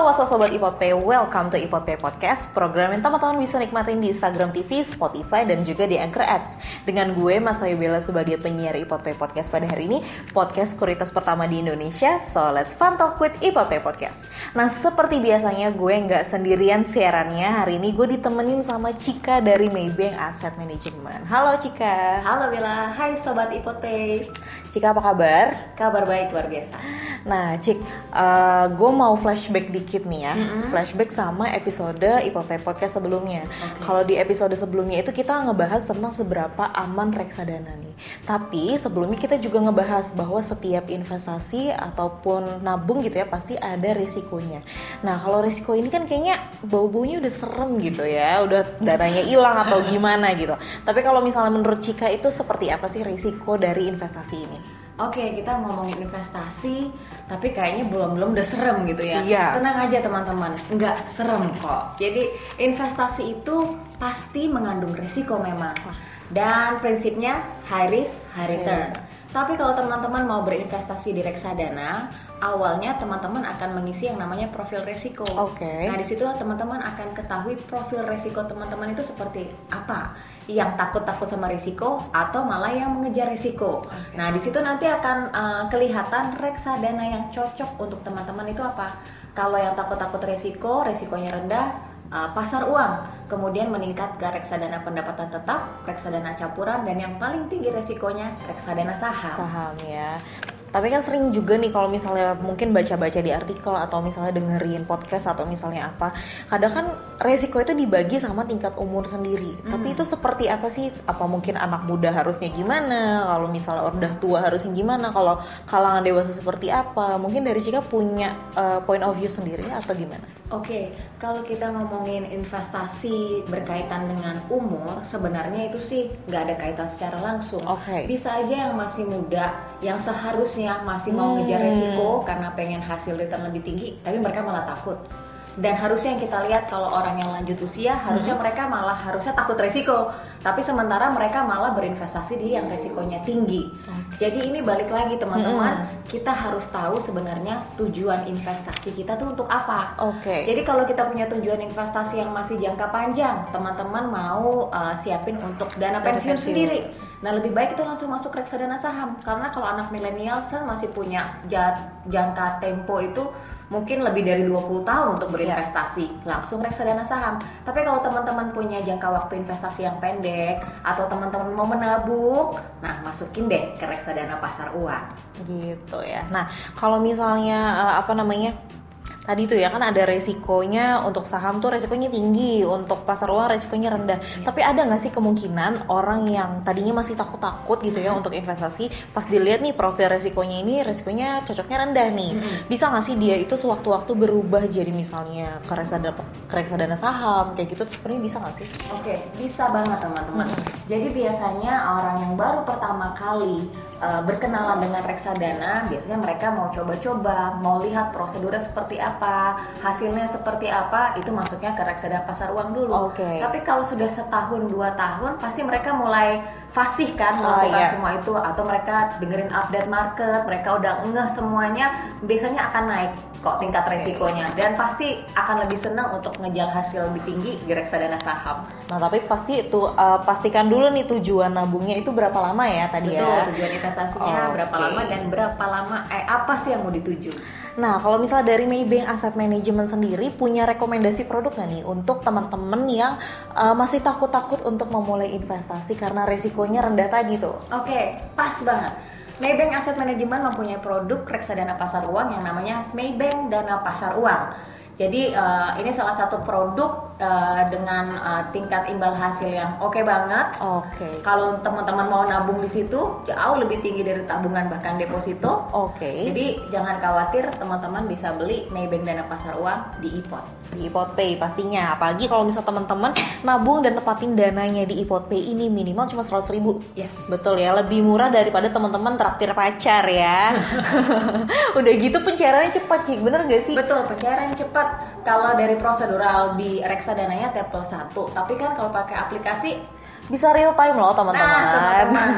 Halo sobat IPOP, welcome to IPOP Podcast Program yang teman-teman bisa nikmatin di Instagram TV, Spotify, dan juga di Anchor Apps. Dengan gue Mas Ayu Bella sebagai penyiar IPOP Podcast pada hari ini Podcast kuritas pertama di Indonesia So let's fun talk with IPOP Podcast. Nah seperti biasanya gue nggak sendirian siarannya. Hari ini gue ditemenin sama Cika dari Maybank Asset Management. Halo Cika. Halo Bella, hai Sobat IPOP Cika apa kabar? Kabar baik luar biasa Nah, Cik, uh, gue mau flashback dikit nih ya. Mm-hmm. Flashback sama episode IPP Podcast sebelumnya. Okay. Kalau di episode sebelumnya itu kita ngebahas tentang seberapa aman reksadana nih. Tapi sebelumnya kita juga ngebahas bahwa setiap investasi ataupun nabung gitu ya pasti ada risikonya. Nah, kalau risiko ini kan kayaknya bau-baunya udah serem gitu ya. Udah dananya hilang atau gimana gitu. Tapi kalau misalnya menurut Cika itu seperti apa sih risiko dari investasi ini? Oke, kita ngomongin investasi, tapi kayaknya belum-belum udah serem gitu ya. Iya. Tenang aja teman-teman, nggak serem kok. Jadi investasi itu pasti mengandung risiko memang. Dan prinsipnya high risk, high return. Yeah. Tapi kalau teman-teman mau berinvestasi di reksadana, awalnya teman-teman akan mengisi yang namanya profil resiko. Oke. Okay. Nah, di situlah teman-teman akan ketahui profil resiko teman-teman itu seperti apa. Yang takut-takut sama risiko atau malah yang mengejar risiko. Okay. Nah, di situ nanti akan uh, kelihatan reksadana yang cocok untuk teman-teman itu apa. Kalau yang takut-takut risiko, risikonya rendah, uh, pasar uang, kemudian meningkat ke reksadana pendapatan tetap, reksadana campuran, dan yang paling tinggi resikonya reksadana saham. Saham ya. Tapi kan sering juga nih kalau misalnya mungkin baca-baca di artikel atau misalnya dengerin podcast atau misalnya apa, kadang kan resiko itu dibagi sama tingkat umur sendiri. Hmm. Tapi itu seperti apa sih? Apa mungkin anak muda harusnya gimana? Kalau misalnya udah tua harusnya gimana? Kalau kalangan dewasa seperti apa? Mungkin dari Cika punya uh, point of view sendiri atau gimana? Oke, okay. kalau kita ngomongin investasi berkaitan dengan umur, sebenarnya itu sih nggak ada kaitan secara langsung. Okay. Bisa aja yang masih muda, yang seharusnya masih mau hmm. ngejar resiko karena pengen hasil return lebih tinggi, tapi mereka malah takut dan harusnya yang kita lihat kalau orang yang lanjut usia harusnya hmm. mereka malah harusnya takut resiko tapi sementara mereka malah berinvestasi di yang resikonya tinggi okay. jadi ini balik lagi teman-teman hmm. kita harus tahu sebenarnya tujuan investasi kita tuh untuk apa oke okay. jadi kalau kita punya tujuan investasi yang masih jangka panjang teman-teman mau uh, siapin untuk dana pensiun sendiri Nah lebih baik itu langsung masuk reksadana saham karena kalau anak milenial kan masih punya jangka tempo itu mungkin lebih dari 20 tahun untuk berinvestasi yeah. langsung reksadana saham. Tapi kalau teman-teman punya jangka waktu investasi yang pendek atau teman-teman mau menabung, nah masukin deh ke reksadana pasar uang. Gitu ya. Nah, kalau misalnya uh, apa namanya? Tadi tuh ya kan ada resikonya untuk saham tuh resikonya tinggi untuk pasar uang resikonya rendah ya. tapi ada nggak sih kemungkinan orang yang tadinya masih takut-takut gitu ya hmm. untuk investasi pas dilihat nih profil resikonya ini resikonya cocoknya rendah nih hmm. bisa nggak sih dia itu sewaktu-waktu berubah jadi misalnya ke reksadana ke reksadana saham kayak gitu tuh sebenarnya bisa nggak sih oke bisa banget teman-teman hmm. jadi biasanya orang yang baru pertama kali uh, berkenalan dengan reksadana, biasanya mereka mau coba-coba, mau lihat prosedurnya seperti apa, hasilnya seperti apa, itu masuknya ke reksadana pasar uang dulu. Okay. Tapi kalau sudah setahun dua tahun, pasti mereka mulai fasih kan oh, melakukan oh, iya. semua itu, atau mereka dengerin update market, mereka udah ngeh semuanya, biasanya akan naik kok tingkat resikonya dan pasti akan lebih senang untuk ngejal hasil lebih tinggi di reksadana saham. Nah tapi pasti itu uh, pastikan dulu nih tujuan nabungnya itu berapa lama ya tadi Betul, ya. tujuan investasinya oh, berapa okay. lama dan berapa lama eh apa sih yang mau dituju. Nah kalau misalnya dari Maybank Asset Management sendiri punya rekomendasi produk nggak nih untuk teman-teman yang uh, masih takut-takut untuk memulai investasi karena resikonya rendah tadi tuh? Oke, okay, pas banget Maybank Asset Management mempunyai produk reksadana pasar uang yang namanya Maybank Dana Pasar Uang. Jadi uh, ini salah satu produk uh, dengan uh, tingkat imbal hasil yang oke okay banget. Oke. Okay. Kalau teman-teman mau nabung di situ jauh lebih tinggi dari tabungan bahkan deposito. Oke. Okay. Jadi jangan khawatir teman-teman bisa beli Maybank Dana Pasar Uang di iPod. Di iPod Pay pastinya. Apalagi kalau misal teman-teman nabung dan tepatin dananya di iPod Pay ini minimal cuma seratus ribu. Yes. Betul ya. Lebih murah daripada teman-teman traktir pacar ya. Udah gitu pencairannya cepat sih. Bener gak sih? Betul pencairan cepat kalau dari prosedural di reksadananya T plus 1 tapi kan kalau pakai aplikasi bisa real time loh teman-teman. Nah, teman-teman.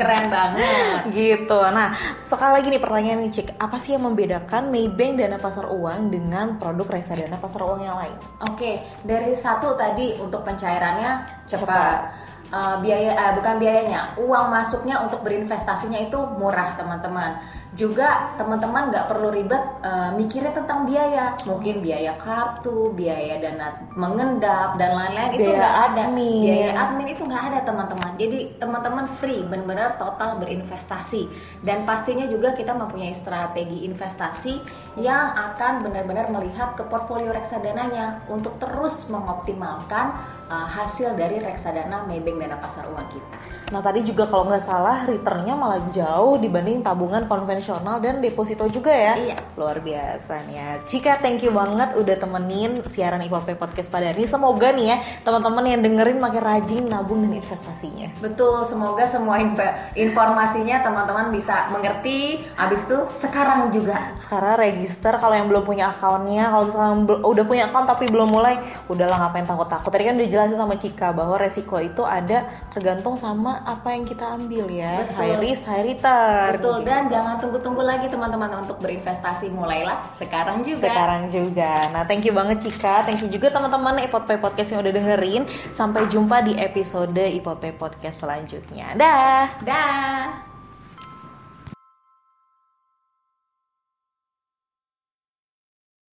Keren banget. gitu. Nah, sekali lagi nih pertanyaan nih Cik, apa sih yang membedakan Maybank dana pasar uang dengan produk reksadana pasar uang yang lain? Oke, dari satu tadi untuk pencairannya cepat. Cepat. Uh, biaya uh, bukan biayanya, uang masuknya untuk berinvestasinya itu murah teman-teman. Juga teman-teman nggak perlu ribet uh, mikirnya tentang biaya, mungkin biaya kartu, biaya dana mengendap dan lain-lain itu nggak ada. admin. Biaya admin itu nggak ada teman-teman. Jadi teman-teman free, benar-benar total berinvestasi. Dan pastinya juga kita mempunyai strategi investasi yang akan benar-benar melihat ke portfolio reksadananya untuk terus mengoptimalkan uh, hasil dari reksadana Maybank dana pasar uang kita. Nah tadi juga kalau nggak salah returnnya malah jauh dibanding tabungan konvensional dan deposito juga ya. Iya. Luar biasa nih ya. Cika thank you banget udah temenin siaran IPOP Podcast pada hari ini. Semoga nih ya teman-teman yang dengerin makin rajin nabung dan investasinya. Betul, semoga semua inf- informasinya teman-teman bisa mengerti. Habis itu sekarang juga Sekarang register kalau yang belum punya akunnya, kalau misalnya udah punya akun tapi belum mulai, udahlah ngapain takut-takut. Tadi kan udah jelasin sama Cika bahwa resiko itu ada tergantung sama apa yang kita ambil ya. Betul. High risk, high return. betul gitu. dan jangan tunggu-tunggu lagi teman-teman untuk berinvestasi mulailah sekarang juga. sekarang juga. Nah, thank you banget Cika. Thank you juga teman-teman Ipot Pay Podcast yang udah dengerin. Sampai jumpa di episode Ipot Pay Podcast selanjutnya. Dah. Dah.